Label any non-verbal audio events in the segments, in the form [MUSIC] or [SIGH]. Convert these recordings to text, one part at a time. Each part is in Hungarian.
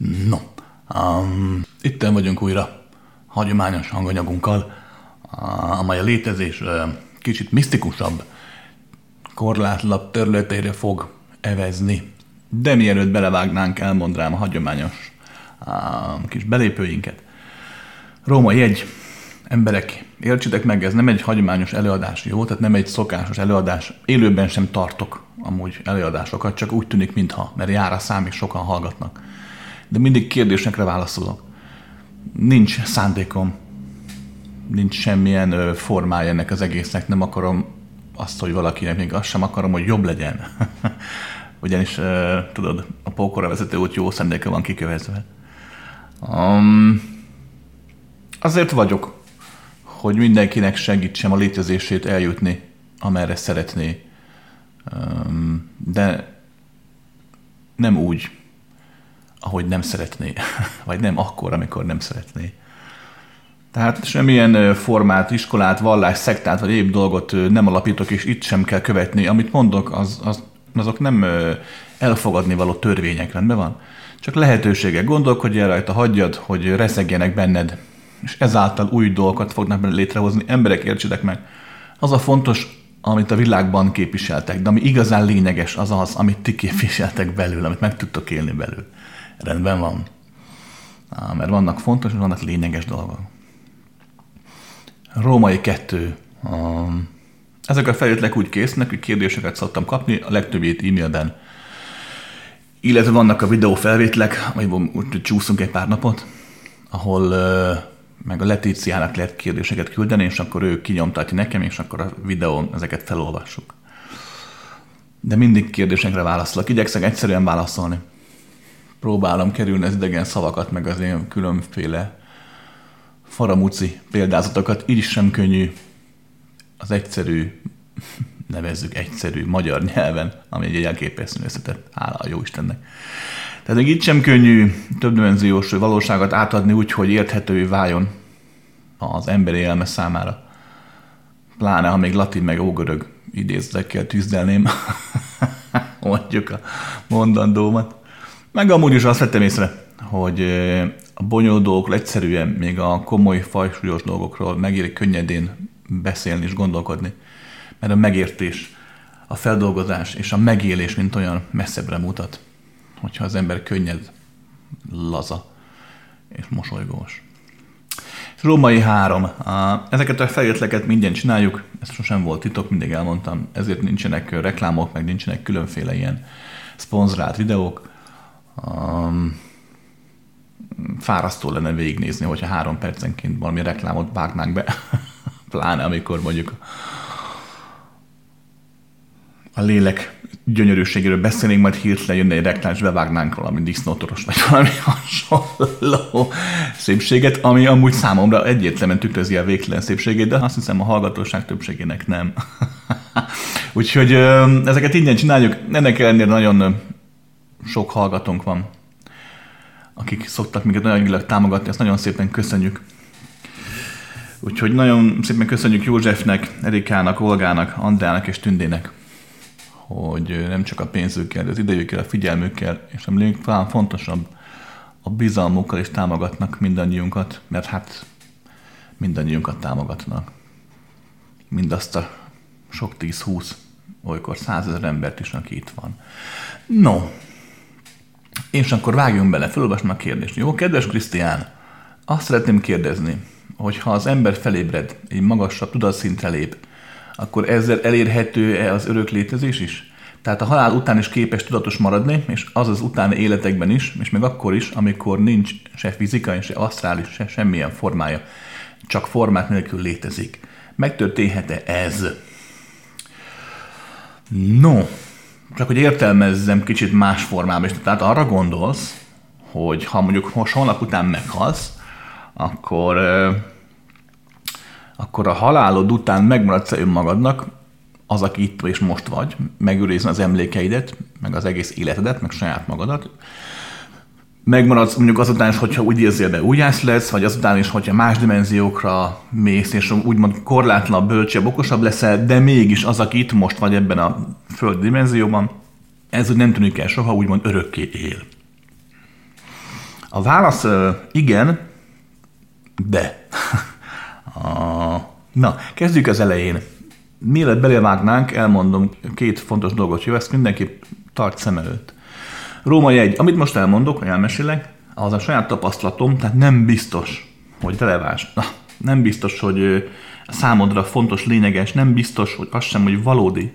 No, um, itten vagyunk újra hagyományos hanganyagunkkal, amely a létezés uh, kicsit misztikusabb, korlátlabb területére fog evezni. De mielőtt belevágnánk, elmondrám a hagyományos uh, kis belépőinket. Római egy emberek, értsétek meg, ez nem egy hagyományos előadás, jó? Tehát nem egy szokásos előadás. Élőben sem tartok amúgy előadásokat, csak úgy tűnik, mintha, mert jár a szám, és sokan hallgatnak. De mindig kérdésekre válaszolok. Nincs szándékom, nincs semmilyen formája ennek az egésznek, nem akarom azt, hogy valakinek még azt sem akarom, hogy jobb legyen. [LAUGHS] Ugyanis, tudod, a pókora vezető út jó szándéka van kikövezve. Um, azért vagyok, hogy mindenkinek segítsem a létezését eljutni, amerre szeretné. De nem úgy, ahogy nem szeretné, [LAUGHS] vagy nem akkor, amikor nem szeretné. Tehát semmilyen formát, iskolát, vallás, szektát, vagy épp dolgot nem alapítok, és itt sem kell követni. Amit mondok, az, az, azok nem elfogadni való törvények, rendben van? Csak lehetőségek. Gondolkodj el rajta, hagyjad, hogy reszegjenek benned és ezáltal új dolgokat fognak létrehozni. Emberek, értsétek meg, az a fontos, amit a világban képviseltek, de ami igazán lényeges, az az, amit ti képviseltek belül, amit meg tudtok élni belül. Rendben van. Mert vannak fontos, és vannak lényeges dolgok. Római kettő. Ezek a felvételek úgy késznek, hogy kérdéseket szoktam kapni, a legtöbbét e-mailben. Illetve vannak a videó felvételek, amiben úgy csúszunk egy pár napot, ahol meg a Letíciának lehet kérdéseket küldeni, és akkor ő kinyomtatja nekem, és akkor a videón ezeket felolvassuk. De mindig kérdésekre válaszolok. Igyekszek egyszerűen válaszolni. Próbálom kerülni az idegen szavakat, meg az ilyen különféle faramúci példázatokat. Így sem könnyű az egyszerű, [LAUGHS] nevezzük egyszerű magyar nyelven, ami egy elképesztően összetett, hála a jó Istennek. Tehát még itt sem könnyű többdimenziós valóságot átadni úgy, hogy érthetővé váljon az emberi élme számára. Pláne, ha még latin meg ógörög idézekkel tűzdelném [LAUGHS] mondjuk a mondandómat. Meg amúgy is azt vettem észre, hogy a bonyolult dolgokról egyszerűen, még a komoly, fajsúlyos dolgokról megérik könnyedén beszélni és gondolkodni. Mert a megértés, a feldolgozás és a megélés, mint olyan messzebbre mutat hogyha az ember könnyed, laza és mosolygós. Római három. Ezeket a felületeket mindent csináljuk, ez sosem volt titok, mindig elmondtam, ezért nincsenek reklámok, meg nincsenek különféle ilyen szponzorált videók. Um, fárasztó lenne végignézni, hogyha három percenként valami reklámot vágnánk be, [LAUGHS] pláne amikor mondjuk a lélek gyönyörűségéről beszélnénk, majd hirtelen jönne egy reklám, és bevágnánk valami disznótoros, vagy valami [LAUGHS] hasonló szépséget, ami amúgy számomra egyértelműen tükrözi a végtelen szépségét, de azt hiszem a hallgatóság többségének nem. [LAUGHS] Úgyhogy ezeket ingyen csináljuk, ennek ellenére nagyon sok hallgatónk van, akik szoktak minket nagyon támogatni, ezt nagyon szépen köszönjük. Úgyhogy nagyon szépen köszönjük Józsefnek, Erikának, Olgának, Andrának és Tündének hogy nem csak a pénzükkel, de az idejükkel, a figyelmükkel, és ami talán fontosabb, a bizalmukkal is támogatnak mindannyiunkat, mert hát mindannyiunkat támogatnak. Mindazt a sok tíz-húsz, olykor százezer embert is, aki itt van. No, és akkor vágjunk bele, felolvasom a kérdést. Jó, kedves Krisztián, azt szeretném kérdezni, hogy ha az ember felébred, egy magasabb tudatszintre lép, akkor ezzel elérhető-e az örök létezés is? Tehát a halál után is képes tudatos maradni, és az az utáni életekben is, és még akkor is, amikor nincs se fizikai, se asztrális, se semmilyen formája, csak formát nélkül létezik. Megtörténhet-e ez? No, csak hogy értelmezzem kicsit más formában is. Tehát arra gondolsz, hogy ha mondjuk most holnap után meghalsz, akkor akkor a halálod után megmaradsz önmagadnak, az, aki itt és most vagy, megőrizni az emlékeidet, meg az egész életedet, meg saját magadat, megmaradsz mondjuk azután is, hogyha úgy érzél be újjász lesz, vagy azután is, hogyha más dimenziókra mész, és úgymond korlátlan, bölcsebb, okosabb leszel, de mégis az, aki itt most vagy ebben a föld dimenzióban, ez úgy nem tűnik el soha, úgymond örökké él. A válasz igen, de. [LAUGHS] na, kezdjük az elején. Mielőtt belevágnánk, elmondom két fontos dolgot, jó? Ezt mindenképp tart szem előtt. Római egy, amit most elmondok, hogy elmesélek, az a saját tapasztalatom, tehát nem biztos, hogy releváns. Na, nem biztos, hogy számodra fontos, lényeges, nem biztos, hogy az sem, hogy valódi.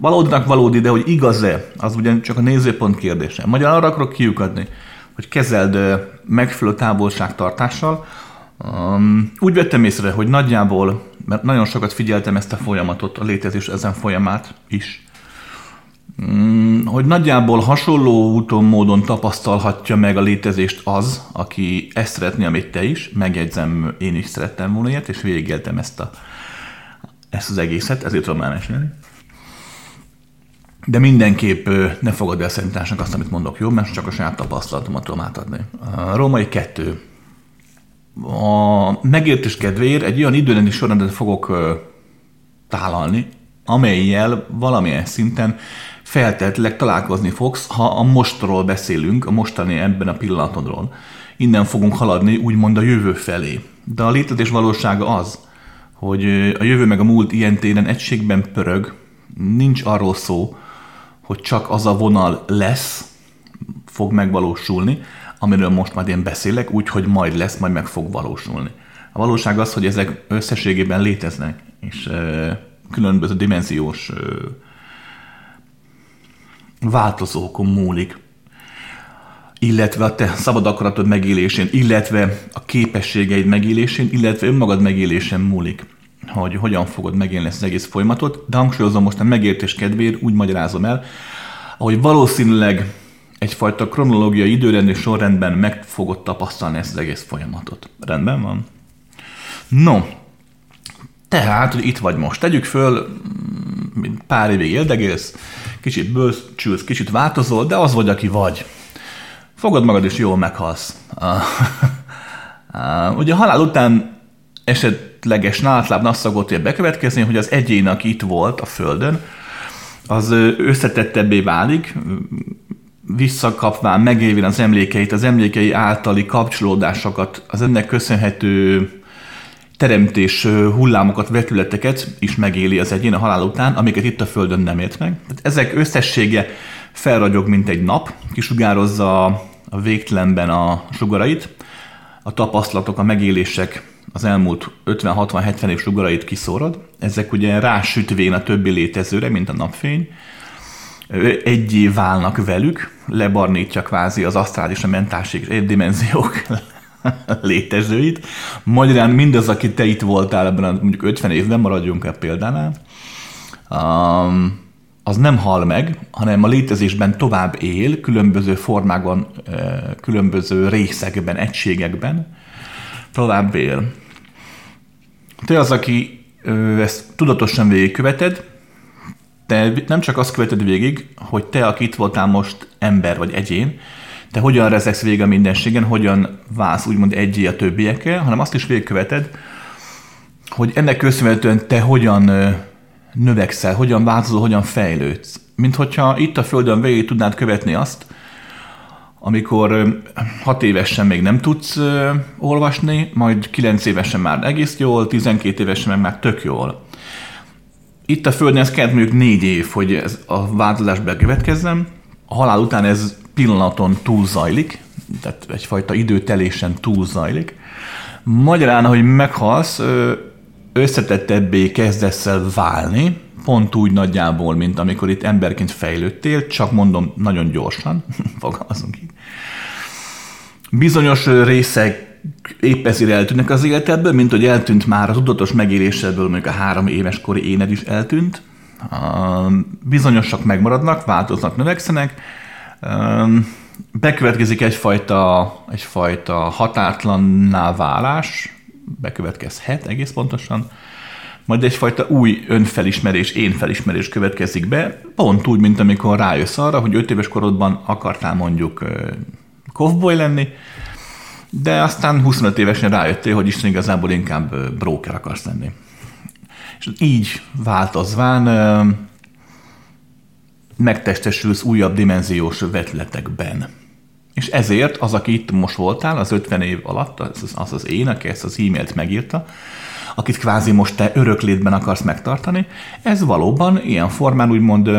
Valódinak valódi, de hogy igaz-e, az ugyan csak a nézőpont kérdése. Magyar arra akarok kiukadni, hogy kezeld megfelelő távolságtartással. Um, úgy vettem észre, hogy nagyjából, mert nagyon sokat figyeltem ezt a folyamatot, a létezés ezen folyamát is, hogy nagyjából hasonló úton, módon tapasztalhatja meg a létezést az, aki ezt szeretné, amit te is, megjegyzem, én is szerettem volna ilyet, és végigéltem ezt, a, ezt az egészet, ezért tudom elmesélni. De mindenképp ne fogad el szerintásnak azt, amit mondok, jó? Mert csak a saját tapasztalatomat tudom átadni. A római kettő. A megértés kedvéért egy olyan időrendi sorrendet fogok tálalni, amelyel valamilyen szinten feltétlenül találkozni fogsz, ha a mostról beszélünk, a mostani ebben a pillanatodról. Innen fogunk haladni, úgymond a jövő felé. De a létezés valósága az, hogy a jövő meg a múlt ilyen téren egységben pörög, nincs arról szó, hogy csak az a vonal lesz, fog megvalósulni, amiről most majd én beszélek, úgyhogy majd lesz, majd meg fog valósulni. A valóság az, hogy ezek összességében léteznek, és különböző dimenziós változókon múlik, illetve a te szabad akaratod megélésén, illetve a képességeid megélésén, illetve önmagad megélésén múlik hogy hogyan fogod megélni ezt az egész folyamatot, de hangsúlyozom most a megértés kedvéért, úgy magyarázom el, ahogy valószínűleg egyfajta kronológiai időrendi sorrendben meg fogod tapasztalni ezt az egész folyamatot. Rendben van? No, tehát, hogy itt vagy most. Tegyük föl, pár évig éldegélsz, kicsit bőcsülsz, kicsit változol, de az vagy, aki vagy. Fogod magad és jól meghalsz. [LAUGHS] Ugye a halál után eset esetleges nátláb nasszagot ér bekövetkezni, hogy az egyén, aki itt volt a Földön, az összetettebbé válik, visszakapván, megévén az emlékeit, az emlékei általi kapcsolódásokat, az ennek köszönhető teremtés hullámokat, vetületeket is megéli az egyén a halál után, amiket itt a Földön nem ért meg. Tehát ezek összessége felragyog, mint egy nap, kisugározza a végtelenben a sugarait, a tapasztalatok, a megélések az elmúlt 50-60-70 év sugarait kiszórod, ezek ugye rásütvén a többi létezőre, mint a napfény, egyé válnak velük, lebarnítja kvázi az asztrális, a mentális dimenziók [LAUGHS] létezőit. Magyarán mindaz, aki te itt voltál ebben mondjuk 50 évben, maradjunk el példánál, um, az nem hal meg, hanem a létezésben tovább él, különböző formákban, különböző részekben, egységekben tovább él. Te az, aki ezt tudatosan végigköveted, te nem csak azt követed végig, hogy te, aki itt voltál most ember vagy egyén, te hogyan rezegsz végig a mindenségen, hogyan válsz úgymond egyé a többiekkel, hanem azt is végigköveted, hogy ennek köszönhetően te hogyan növekszel, hogyan változol, hogyan fejlődsz. Mint hogyha itt a Földön végig tudnád követni azt, amikor hat évesen még nem tudsz olvasni, majd kilenc évesen már egész jól, 12 évesen meg már tök jól. Itt a Földön ez kellett mondjuk négy év, hogy ez a változás bekövetkezzen. A halál után ez pillanaton túl zajlik, tehát egyfajta időtelésen túl zajlik. Magyarán, hogy meghalsz, összetettebbé kezdesz el válni, pont úgy nagyjából, mint amikor itt emberként fejlődtél, csak mondom nagyon gyorsan, [LAUGHS] fogalmazunk így. Bizonyos részek épp ezért eltűnnek az életedből, mint hogy eltűnt már az tudatos megélésedből, mondjuk a három éves kori éned is eltűnt. Bizonyosak megmaradnak, változnak, növekszenek. Bekövetkezik egyfajta, egyfajta határtlanná válás, bekövetkezhet egész pontosan, majd egyfajta új önfelismerés, én felismerés következik be, pont úgy, mint amikor rájössz arra, hogy 5 éves korodban akartál mondjuk kovboly lenni, de aztán 25 évesen rájöttél, hogy Isten igazából inkább broker akarsz lenni. És így változván megtestesülsz újabb dimenziós vetületekben. És ezért az, aki itt most voltál, az 50 év alatt, az az, az én, aki ezt az e-mailt megírta, akit kvázi most te öröklétben akarsz megtartani, ez valóban ilyen formán úgymond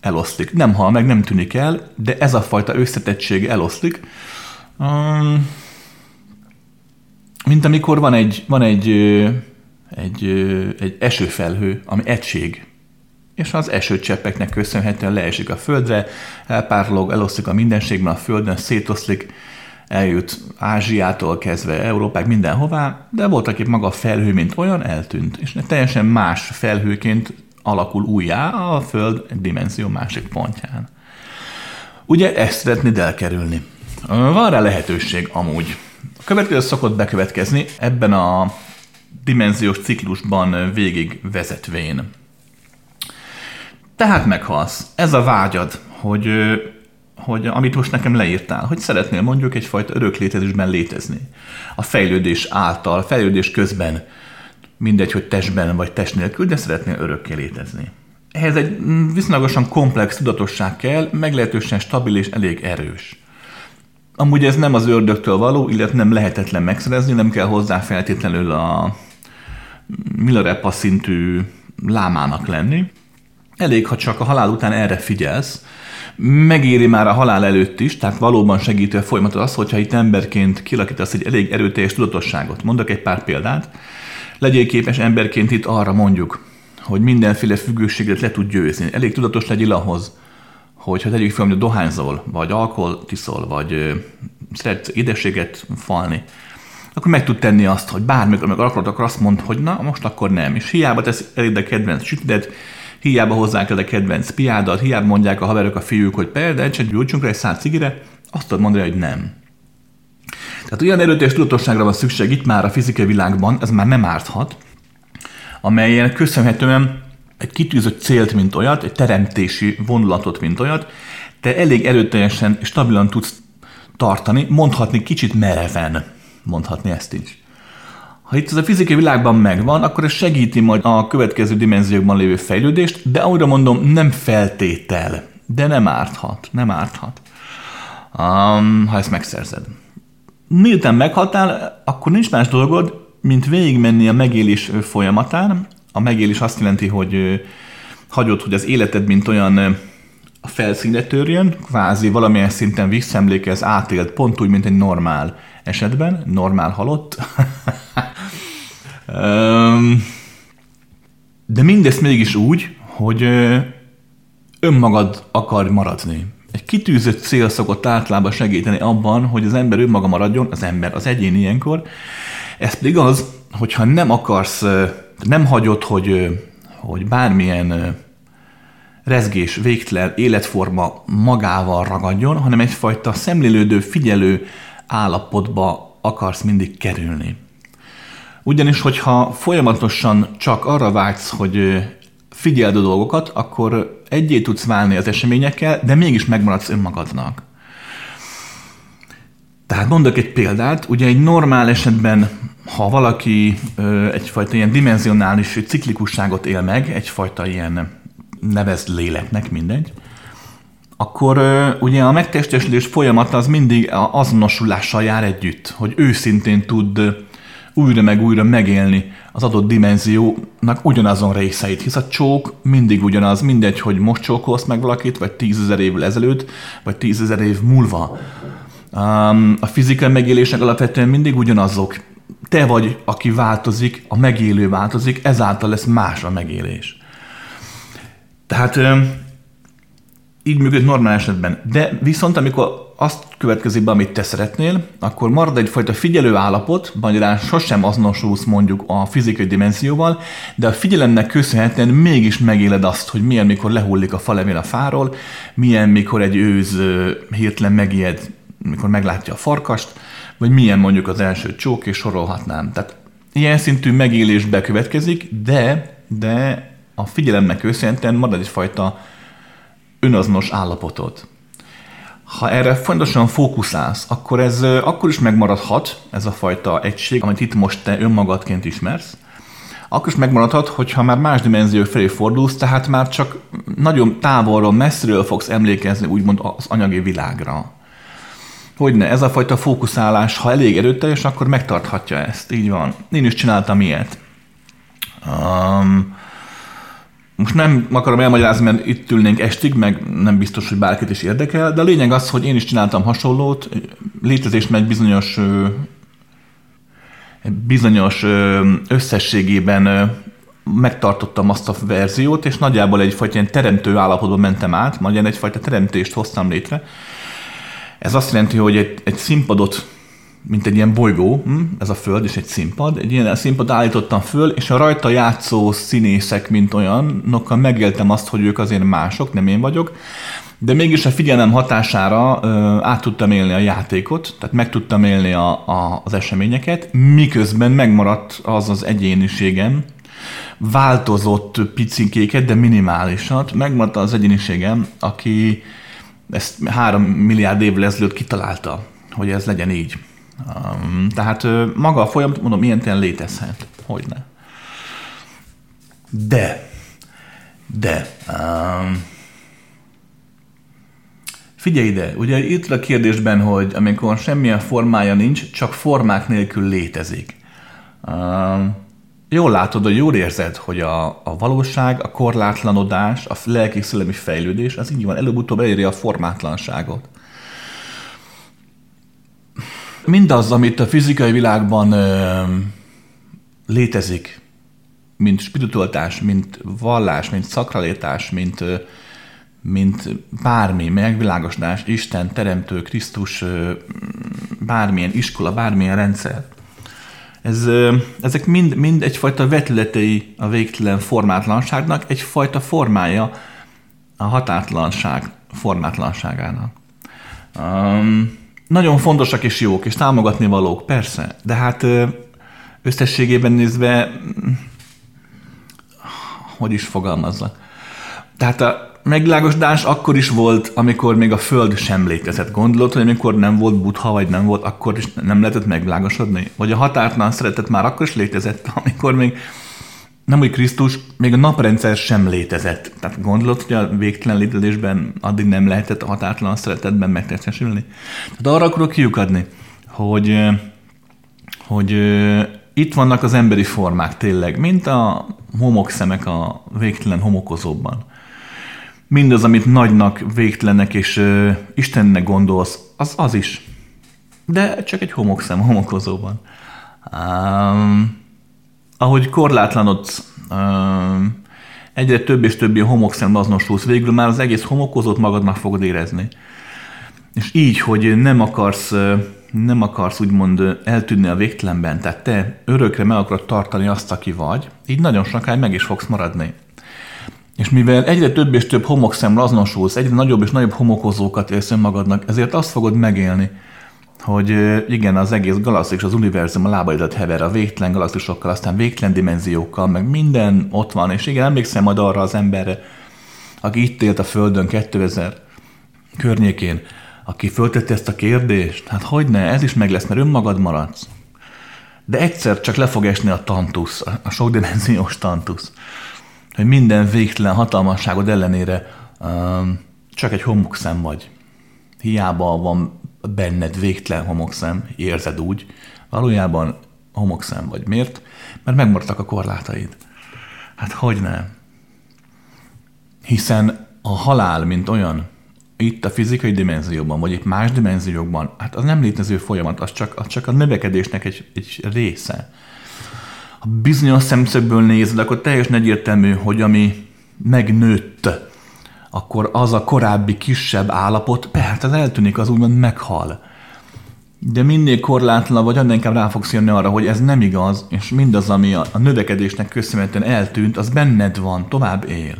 eloszlik. Nem hal meg, nem tűnik el, de ez a fajta összetettség eloszlik. Um, mint amikor van egy, van egy, egy, egy esőfelhő, ami egység, és az esőcseppeknek köszönhetően leesik a földre, elpárolog, eloszlik a mindenségben a földön, szétoszlik, eljut Ázsiától kezdve Európák mindenhová, de volt, aki maga a felhő, mint olyan, eltűnt, és teljesen más felhőként alakul újjá a Föld dimenzió másik pontján. Ugye ezt szeretnéd elkerülni. Van rá lehetőség amúgy. A következő szokott bekövetkezni ebben a dimenziós ciklusban végig vezetvén. Tehát meghalsz. Ez a vágyad, hogy, hogy amit most nekem leírtál, hogy szeretnél mondjuk egyfajta örök létezésben létezni. A fejlődés által, fejlődés közben, mindegy, hogy testben vagy test nélkül, de szeretnél örökké létezni. Ehhez egy viszonylagosan komplex tudatosság kell, meglehetősen stabil és elég erős. Amúgy ez nem az ördögtől való, illetve nem lehetetlen megszerezni, nem kell hozzá feltétlenül a Milarepa szintű lámának lenni. Elég, ha csak a halál után erre figyelsz, megéri már a halál előtt is, tehát valóban segítő a folyamatot az, hogyha itt emberként kilakítasz egy elég erőteljes tudatosságot. Mondok egy pár példát. Legyél képes emberként itt arra mondjuk, hogy mindenféle függőséget le tud győzni. Elég tudatos legyél ahhoz, hogyha tegyük fel, hogy dohányzol, vagy alkohol tiszol, vagy ö, szeretsz édességet falni, akkor meg tud tenni azt, hogy bármikor meg akarod, akkor azt mond, hogy na, most akkor nem. És hiába tesz elég a kedvenc sütidet, hiába hozzák el a kedvenc piádat, hiába mondják a haverok, a fiúk, hogy de csak gyújtsunk rá egy száz cigire, azt tudod mondani, hogy nem. Tehát olyan erőteljes tudatosságra van szükség itt már a fizikai világban, ez már nem árthat, amelyen köszönhetően egy kitűzött célt, mint olyat, egy teremtési vonulatot, mint olyat, te elég erőteljesen és stabilan tudsz tartani, mondhatni kicsit mereven, mondhatni ezt is. Ha itt ez a fizikai világban megvan, akkor ez segíti majd a következő dimenziókban lévő fejlődést, de újra mondom, nem feltétel, de nem árthat, nem árthat, um, ha ezt megszerzed. Miután meghaltál, akkor nincs más dolgod, mint végigmenni a megélés folyamatán. A megélés azt jelenti, hogy hagyod, hogy az életed, mint olyan a felszínre törjön, kvázi valamilyen szinten visszaemlékez, átélt, pont úgy, mint egy normál esetben, normál halott. [LAUGHS] De mindezt mégis úgy, hogy önmagad akar maradni. Egy kitűzött cél szokott általában segíteni abban, hogy az ember önmaga maradjon, az ember, az egyén ilyenkor. Ez pedig az, hogyha nem akarsz, nem hagyod, hogy, hogy bármilyen rezgés, végtelen életforma magával ragadjon, hanem egyfajta szemlélődő, figyelő állapotba akarsz mindig kerülni. Ugyanis, hogyha folyamatosan csak arra vágysz, hogy figyeld a dolgokat, akkor egyé tudsz válni az eseményekkel, de mégis megmaradsz önmagadnak. Tehát mondok egy példát, ugye egy normál esetben, ha valaki ö, egyfajta ilyen dimenzionális ciklikusságot él meg, egyfajta ilyen nevezd léleknek, mindegy, akkor ugye a megtestesülés folyamata az mindig azonosulással jár együtt, hogy őszintén tud újra meg újra megélni az adott dimenziónak ugyanazon részeit, hisz a csók mindig ugyanaz, mindegy, hogy most csókolsz meg valakit, vagy tízezer évvel ezelőtt, vagy tízezer év múlva. A fizikai megélések alapvetően mindig ugyanazok. Te vagy, aki változik, a megélő változik, ezáltal lesz más a megélés. Tehát így működik normál esetben. De viszont amikor azt következik be, amit te szeretnél, akkor marad egyfajta figyelő állapot, magyarán sosem azonosulsz mondjuk a fizikai dimenzióval, de a figyelemnek köszönhetően mégis megéled azt, hogy milyen, mikor lehullik a falevél a fáról, milyen, mikor egy őz hirtelen megijed, mikor meglátja a farkast, vagy milyen mondjuk az első csók, és sorolhatnám. Tehát ilyen szintű megélés bekövetkezik, de, de a figyelemnek köszönhetően marad egyfajta önazonos állapotod ha erre fontosan fókuszálsz, akkor ez akkor is megmaradhat, ez a fajta egység, amit itt most te önmagadként ismersz, akkor is megmaradhat, hogyha már más dimenzió felé fordulsz, tehát már csak nagyon távolról, messziről fogsz emlékezni úgymond az anyagi világra. Hogyne, ez a fajta fókuszálás, ha elég erőteljes, akkor megtarthatja ezt. Így van. Én is csináltam ilyet. Um, most nem akarom elmagyarázni, mert itt ülnénk estig, meg nem biztos, hogy bárkit is érdekel, de a lényeg az, hogy én is csináltam hasonlót. Létezést egy bizonyos bizonyos összességében megtartottam azt a verziót, és nagyjából egyfajta ilyen teremtő állapotban mentem át, majd egyfajta teremtést hoztam létre. Ez azt jelenti, hogy egy, egy színpadot mint egy ilyen bolygó, hm? ez a föld és egy színpad, egy ilyen színpad állítottam föl, és a rajta játszó színészek, mint olyanokkal megéltem azt, hogy ők azért mások, nem én vagyok, de mégis a figyelem hatására ö, át tudtam élni a játékot, tehát meg tudtam élni a, a, az eseményeket, miközben megmaradt az az egyéniségem, változott picikéket, de minimálisat, megmaradt az egyéniségem, aki ezt három milliárd évvel ezelőtt kitalálta, hogy ez legyen így. Um, tehát maga a folyamat, mondom, ilyen tényleg létezhet. Hogyne. De, de, um, figyelj ide, ugye itt a kérdésben, hogy amikor semmilyen formája nincs, csak formák nélkül létezik. Um, jól látod, hogy jól érzed, hogy a, a valóság, a korlátlanodás, a lelki-szellemi fejlődés, az így van, előbb-utóbb eléri a formátlanságot mindaz, amit a fizikai világban ö, létezik, mint spiritualitás, mint vallás, mint szakralitás, mint, ö, mint bármi, megvilágosodás, Isten, Teremtő, Krisztus, ö, bármilyen iskola, bármilyen rendszer. Ez, ö, ezek mind, mind egyfajta vetületei a végtelen formátlanságnak, egyfajta formája a határtlanság formátlanságának. Um, nagyon fontosak és jók, és támogatni valók, persze, de hát összességében nézve, hogy is fogalmazza. Tehát a megvilágosodás akkor is volt, amikor még a Föld sem létezett. Gondolod, hogy amikor nem volt butha, vagy nem volt, akkor is nem lehetett megvilágosodni? Vagy a határtlan szeretet már akkor is létezett, [LAUGHS] amikor még nem úgy Krisztus, még a naprendszer sem létezett. Tehát gondolod, hogy a végtelen létezésben addig nem lehetett a határtlan szeretetben megtestesülni? Tehát arra akarok kiukadni, hogy, hogy itt vannak az emberi formák tényleg, mint a homokszemek a végtelen homokozóban. Mindaz, amit nagynak, végtelenek és uh, Istennek gondolsz, az az is. De csak egy homokszem homokozóban. Um, ahogy korlátlanodsz, egyre több és több ilyen azonosulsz, végül már az egész homokozót magadnak fogod érezni. És így, hogy nem akarsz, nem akarsz úgymond eltűnni a végtelenben, tehát te örökre meg akarod tartani azt, aki vagy, így nagyon sokáig meg is fogsz maradni. És mivel egyre több és több homokszemre azonosulsz, egyre nagyobb és nagyobb homokozókat élsz önmagadnak, ezért azt fogod megélni, hogy igen, az egész galaxis, az univerzum a lábaidat hever a végtelen galaxisokkal, aztán végtelen dimenziókkal, meg minden ott van, és igen, emlékszem majd arra az emberre, aki itt élt a Földön 2000 környékén, aki föltette ezt a kérdést, hát hogy ne, ez is meg lesz, mert önmagad maradsz. De egyszer csak le fog esni a tantusz, a sokdimenziós tantusz, hogy minden végtelen hatalmasságod ellenére um, csak egy homokszem vagy. Hiába van benned végtelen homokszem, érzed úgy, valójában homokszem vagy. Miért? Mert megmaradtak a korlátaid. Hát hogy nem? Hiszen a halál, mint olyan, itt a fizikai dimenzióban, vagy itt más dimenziókban, hát az nem létező folyamat, az csak, az csak a növekedésnek egy, egy része. Ha bizonyos szemszögből nézed, akkor teljesen egyértelmű, hogy ami megnőtt akkor az a korábbi kisebb állapot, persze eltűnik, az úgymond meghal. De minél korlátlan vagy, annál inkább rá fogsz jönni arra, hogy ez nem igaz, és mindaz, ami a, a növekedésnek köszönhetően eltűnt, az benned van, tovább él.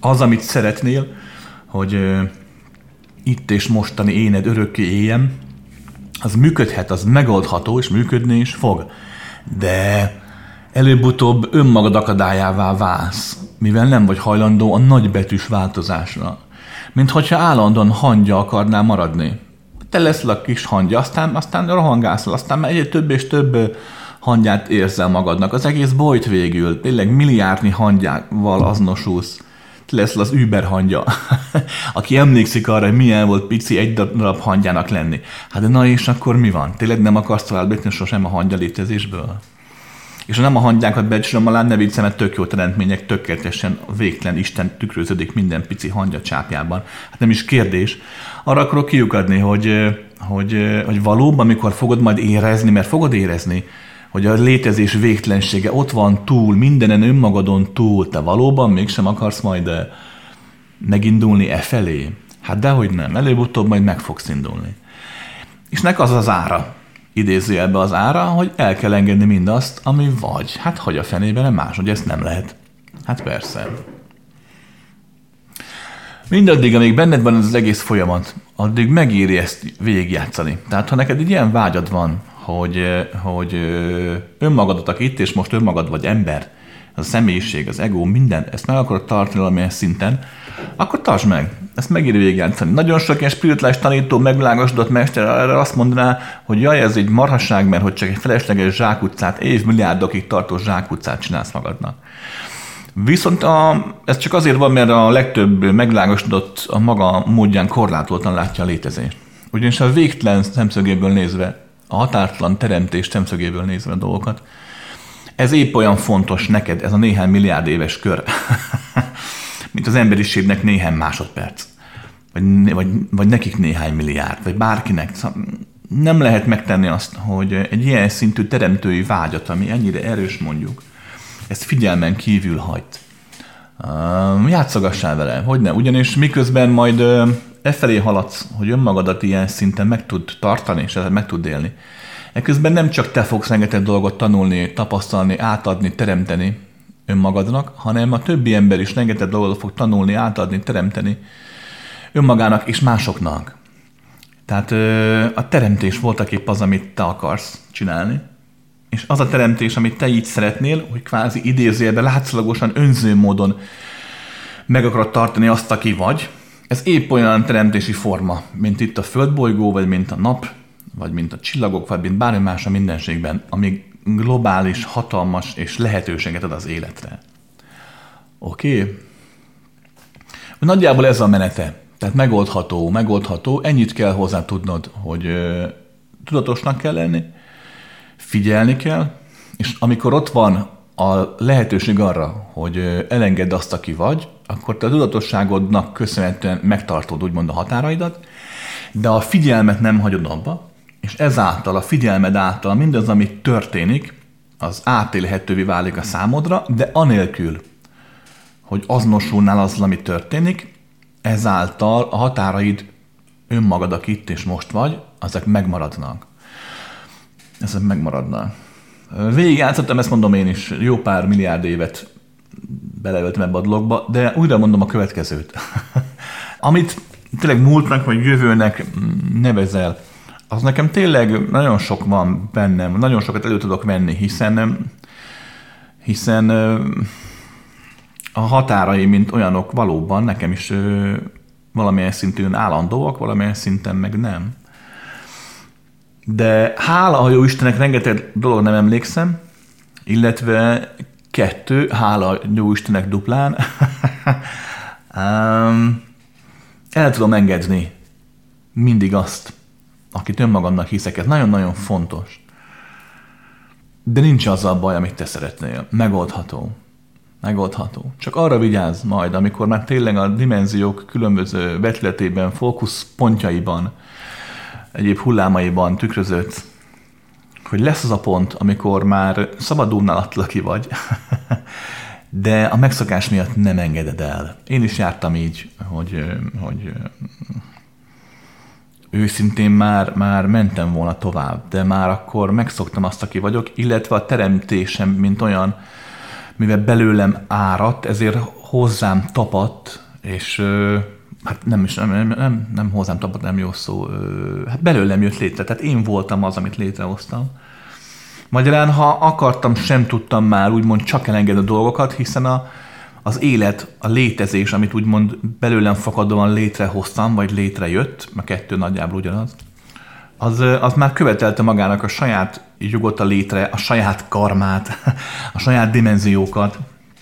Az, amit szeretnél, hogy ö, itt és mostani éned örökké éljen, az működhet, az megoldható, és működni is fog. De előbb-utóbb önmagad akadályává válsz mivel nem vagy hajlandó a nagybetűs változásra. Mint hogyha állandóan hangja akarnál maradni. Te leszel a kis hangja, aztán, aztán rohangászol, aztán egyre több és több hangját érzel magadnak. Az egész bolyt végül, tényleg milliárdnyi hangjával azonosulsz. lesz az Uber hangya, [LAUGHS] aki emlékszik arra, hogy milyen volt pici egy darab hangyának lenni. Hát de na és akkor mi van? Tényleg nem akarsz tovább sosem a hangya létezésből? És ha nem a hangyákat becsülöm alá, ne mert tök jó teremtmények, tökéletesen végtelen Isten tükröződik minden pici hangya csápjában. Hát nem is kérdés. Arra akarok kiukadni, hogy, hogy, hogy valóban, amikor fogod majd érezni, mert fogod érezni, hogy a létezés végtelensége ott van túl, mindenen önmagadon túl, te valóban mégsem akarsz majd megindulni e felé? Hát dehogy nem, előbb-utóbb majd meg fogsz indulni. És nek az az ára, ebbe az ára, hogy el kell engedni mindazt, ami vagy. Hát hogy a fenében nem más, hogy ezt nem lehet. Hát persze. Mindaddig, amíg benned van az egész folyamat, addig megéri ezt végigjátszani. Tehát ha neked egy ilyen vágyad van, hogy, hogy önmagadat, aki itt és most önmagad vagy ember, a személyiség, az ego, minden, ezt meg akarod tartani valamilyen szinten, akkor tartsd meg. Ezt megéri végigjátszani. Nagyon sok ilyen spirituális tanító, megvilágosodott mester erre azt mondaná, hogy jaj, ez egy marhasság, mert hogy csak egy felesleges zsákutcát, évmilliárdokig tartó zsákutcát csinálsz magadnak. Viszont a, ez csak azért van, mert a legtöbb megvilágosodott a maga módján korlátoltan látja a létezést. Ugyanis a végtelen szemszögéből nézve, a határtalan teremtés szemszögéből nézve a dolgokat, ez épp olyan fontos neked, ez a néhány milliárd éves kör, [LAUGHS] mint az emberiségnek néhány másodperc. Vagy, vagy, vagy nekik néhány milliárd, vagy bárkinek. Szóval nem lehet megtenni azt, hogy egy ilyen szintű teremtői vágyat, ami ennyire erős mondjuk, ezt figyelmen kívül hagyd. Uh, játszogassál vele, hogy ne? Ugyanis miközben majd uh, e felé haladsz, hogy önmagadat ilyen szinten meg tud tartani, és meg tud élni. Ekközben nem csak te fogsz rengeteg dolgot tanulni, tapasztalni, átadni, teremteni önmagadnak, hanem a többi ember is rengeteg dolgot fog tanulni, átadni, teremteni önmagának és másoknak. Tehát a teremtés voltak épp az, amit te akarsz csinálni, és az a teremtés, amit te így szeretnél, hogy kvázi idézőjelben látszalagosan önző módon meg akarod tartani azt, aki vagy, ez épp olyan teremtési forma, mint itt a földbolygó, vagy mint a nap, vagy mint a csillagok, vagy mint bármi más a mindenségben, ami globális, hatalmas és lehetőséget ad az életre. Oké? Okay? Nagyjából ez a menete. Tehát megoldható, megoldható. Ennyit kell hozzá tudnod, hogy ö, tudatosnak kell lenni, figyelni kell, és amikor ott van a lehetőség arra, hogy elengedd azt, aki vagy, akkor te a tudatosságodnak köszönhetően megtartod úgymond a határaidat, de a figyelmet nem hagyod abba, és ezáltal, a figyelmed által mindaz, ami történik, az átélhetővé válik a számodra, de anélkül, hogy azonosulnál azzal, ami történik, ezáltal a határaid önmagad, aki itt és most vagy, azok megmaradnak. Ezek megmaradnak. Végig játszottam, ezt mondom én is, jó pár milliárd évet beleöltem ebbe a dologba, de újra mondom a következőt. [LAUGHS] Amit tényleg múltnak vagy jövőnek nevezel, az nekem tényleg nagyon sok van bennem, nagyon sokat elő tudok venni, hiszen hiszen a határai, mint olyanok valóban nekem is valamilyen szintűn állandóak, valamilyen szinten meg nem. De hála a jó Istennek rengeteg dolog nem emlékszem, illetve kettő, hála jó Istennek duplán, [LAUGHS] el tudom engedni mindig azt, akit önmagamnak hiszek. Ez nagyon-nagyon fontos. De nincs azzal baj, amit te szeretnél. Megoldható. Megoldható. Csak arra vigyázz majd, amikor már tényleg a dimenziók különböző vetületében, fókuszpontjaiban egyéb hullámaiban tükrözött, hogy lesz az a pont, amikor már szabadulnál attól, aki vagy, [LAUGHS] de a megszokás miatt nem engeded el. Én is jártam így, hogy, hogy őszintén már, már mentem volna tovább, de már akkor megszoktam azt, aki vagyok, illetve a teremtésem, mint olyan, mivel belőlem áradt, ezért hozzám tapadt, és hát nem is, nem, nem, nem, nem hozzám tapadt, nem jó szó, hát belőlem jött létre, tehát én voltam az, amit létrehoztam. Magyarán, ha akartam, sem tudtam már úgymond csak elengedni a dolgokat, hiszen a, az élet, a létezés, amit úgymond belőlem fakadóan létrehoztam, vagy létrejött, a kettő nagyjából ugyanaz, az, az már követelte magának a saját jogot a létre, a saját karmát, [LAUGHS] a saját dimenziókat.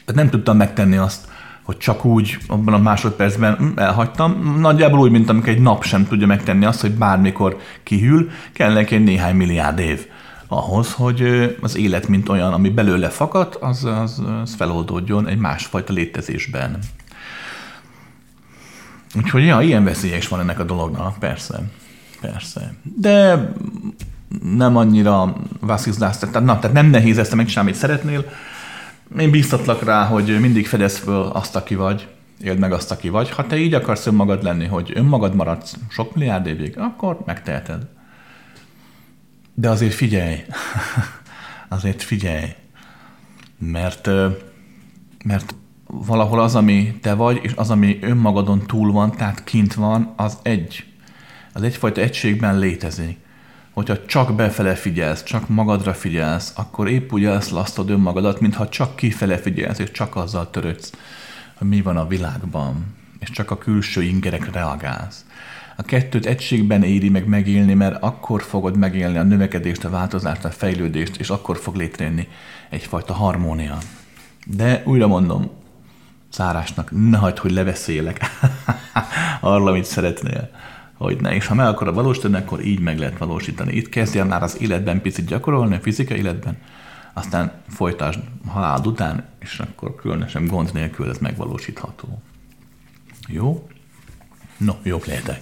Tehát nem tudtam megtenni azt, hogy csak úgy abban a másodpercben hm, elhagytam. Nagyjából úgy, mint amikor egy nap sem tudja megtenni azt, hogy bármikor kihűl, kell neki egy néhány milliárd év ahhoz, hogy az élet, mint olyan, ami belőle fakad, az, az, az feloldódjon egy másfajta létezésben. Úgyhogy ja, ilyen veszélye is van ennek a dolognak, persze. Persze. De nem annyira vasszizlász, tehát, na, tehát nem nehéz ezt megcsinálni, amit szeretnél. Én bíztatlak rá, hogy mindig fedez föl azt, aki vagy, éld meg azt, aki vagy. Ha te így akarsz önmagad lenni, hogy önmagad maradsz sok milliárd évig, akkor megteheted. De azért figyelj, [LAUGHS] azért figyelj, mert, mert valahol az, ami te vagy, és az, ami önmagadon túl van, tehát kint van, az egy. Az egyfajta egységben létezik. Hogyha csak befele figyelsz, csak magadra figyelsz, akkor épp úgy elszlasztod önmagadat, mintha csak kifele figyelsz, és csak azzal törődsz, hogy mi van a világban, és csak a külső ingerekre reagálsz. A kettőt egységben éri meg megélni, mert akkor fogod megélni a növekedést, a változást, a fejlődést, és akkor fog létrejönni egyfajta harmónia. De újra mondom, szárásnak, ne hagyd, hogy leveszélek [LAUGHS] arra, amit szeretnél. Hogy ne, és ha meg akarod valósítani, akkor így meg lehet valósítani. Itt kezdjél már az életben picit gyakorolni, a fizikai életben, aztán folytasd halálod után, és akkor különösen gond nélkül ez megvalósítható. Jó? No, jók lehetek.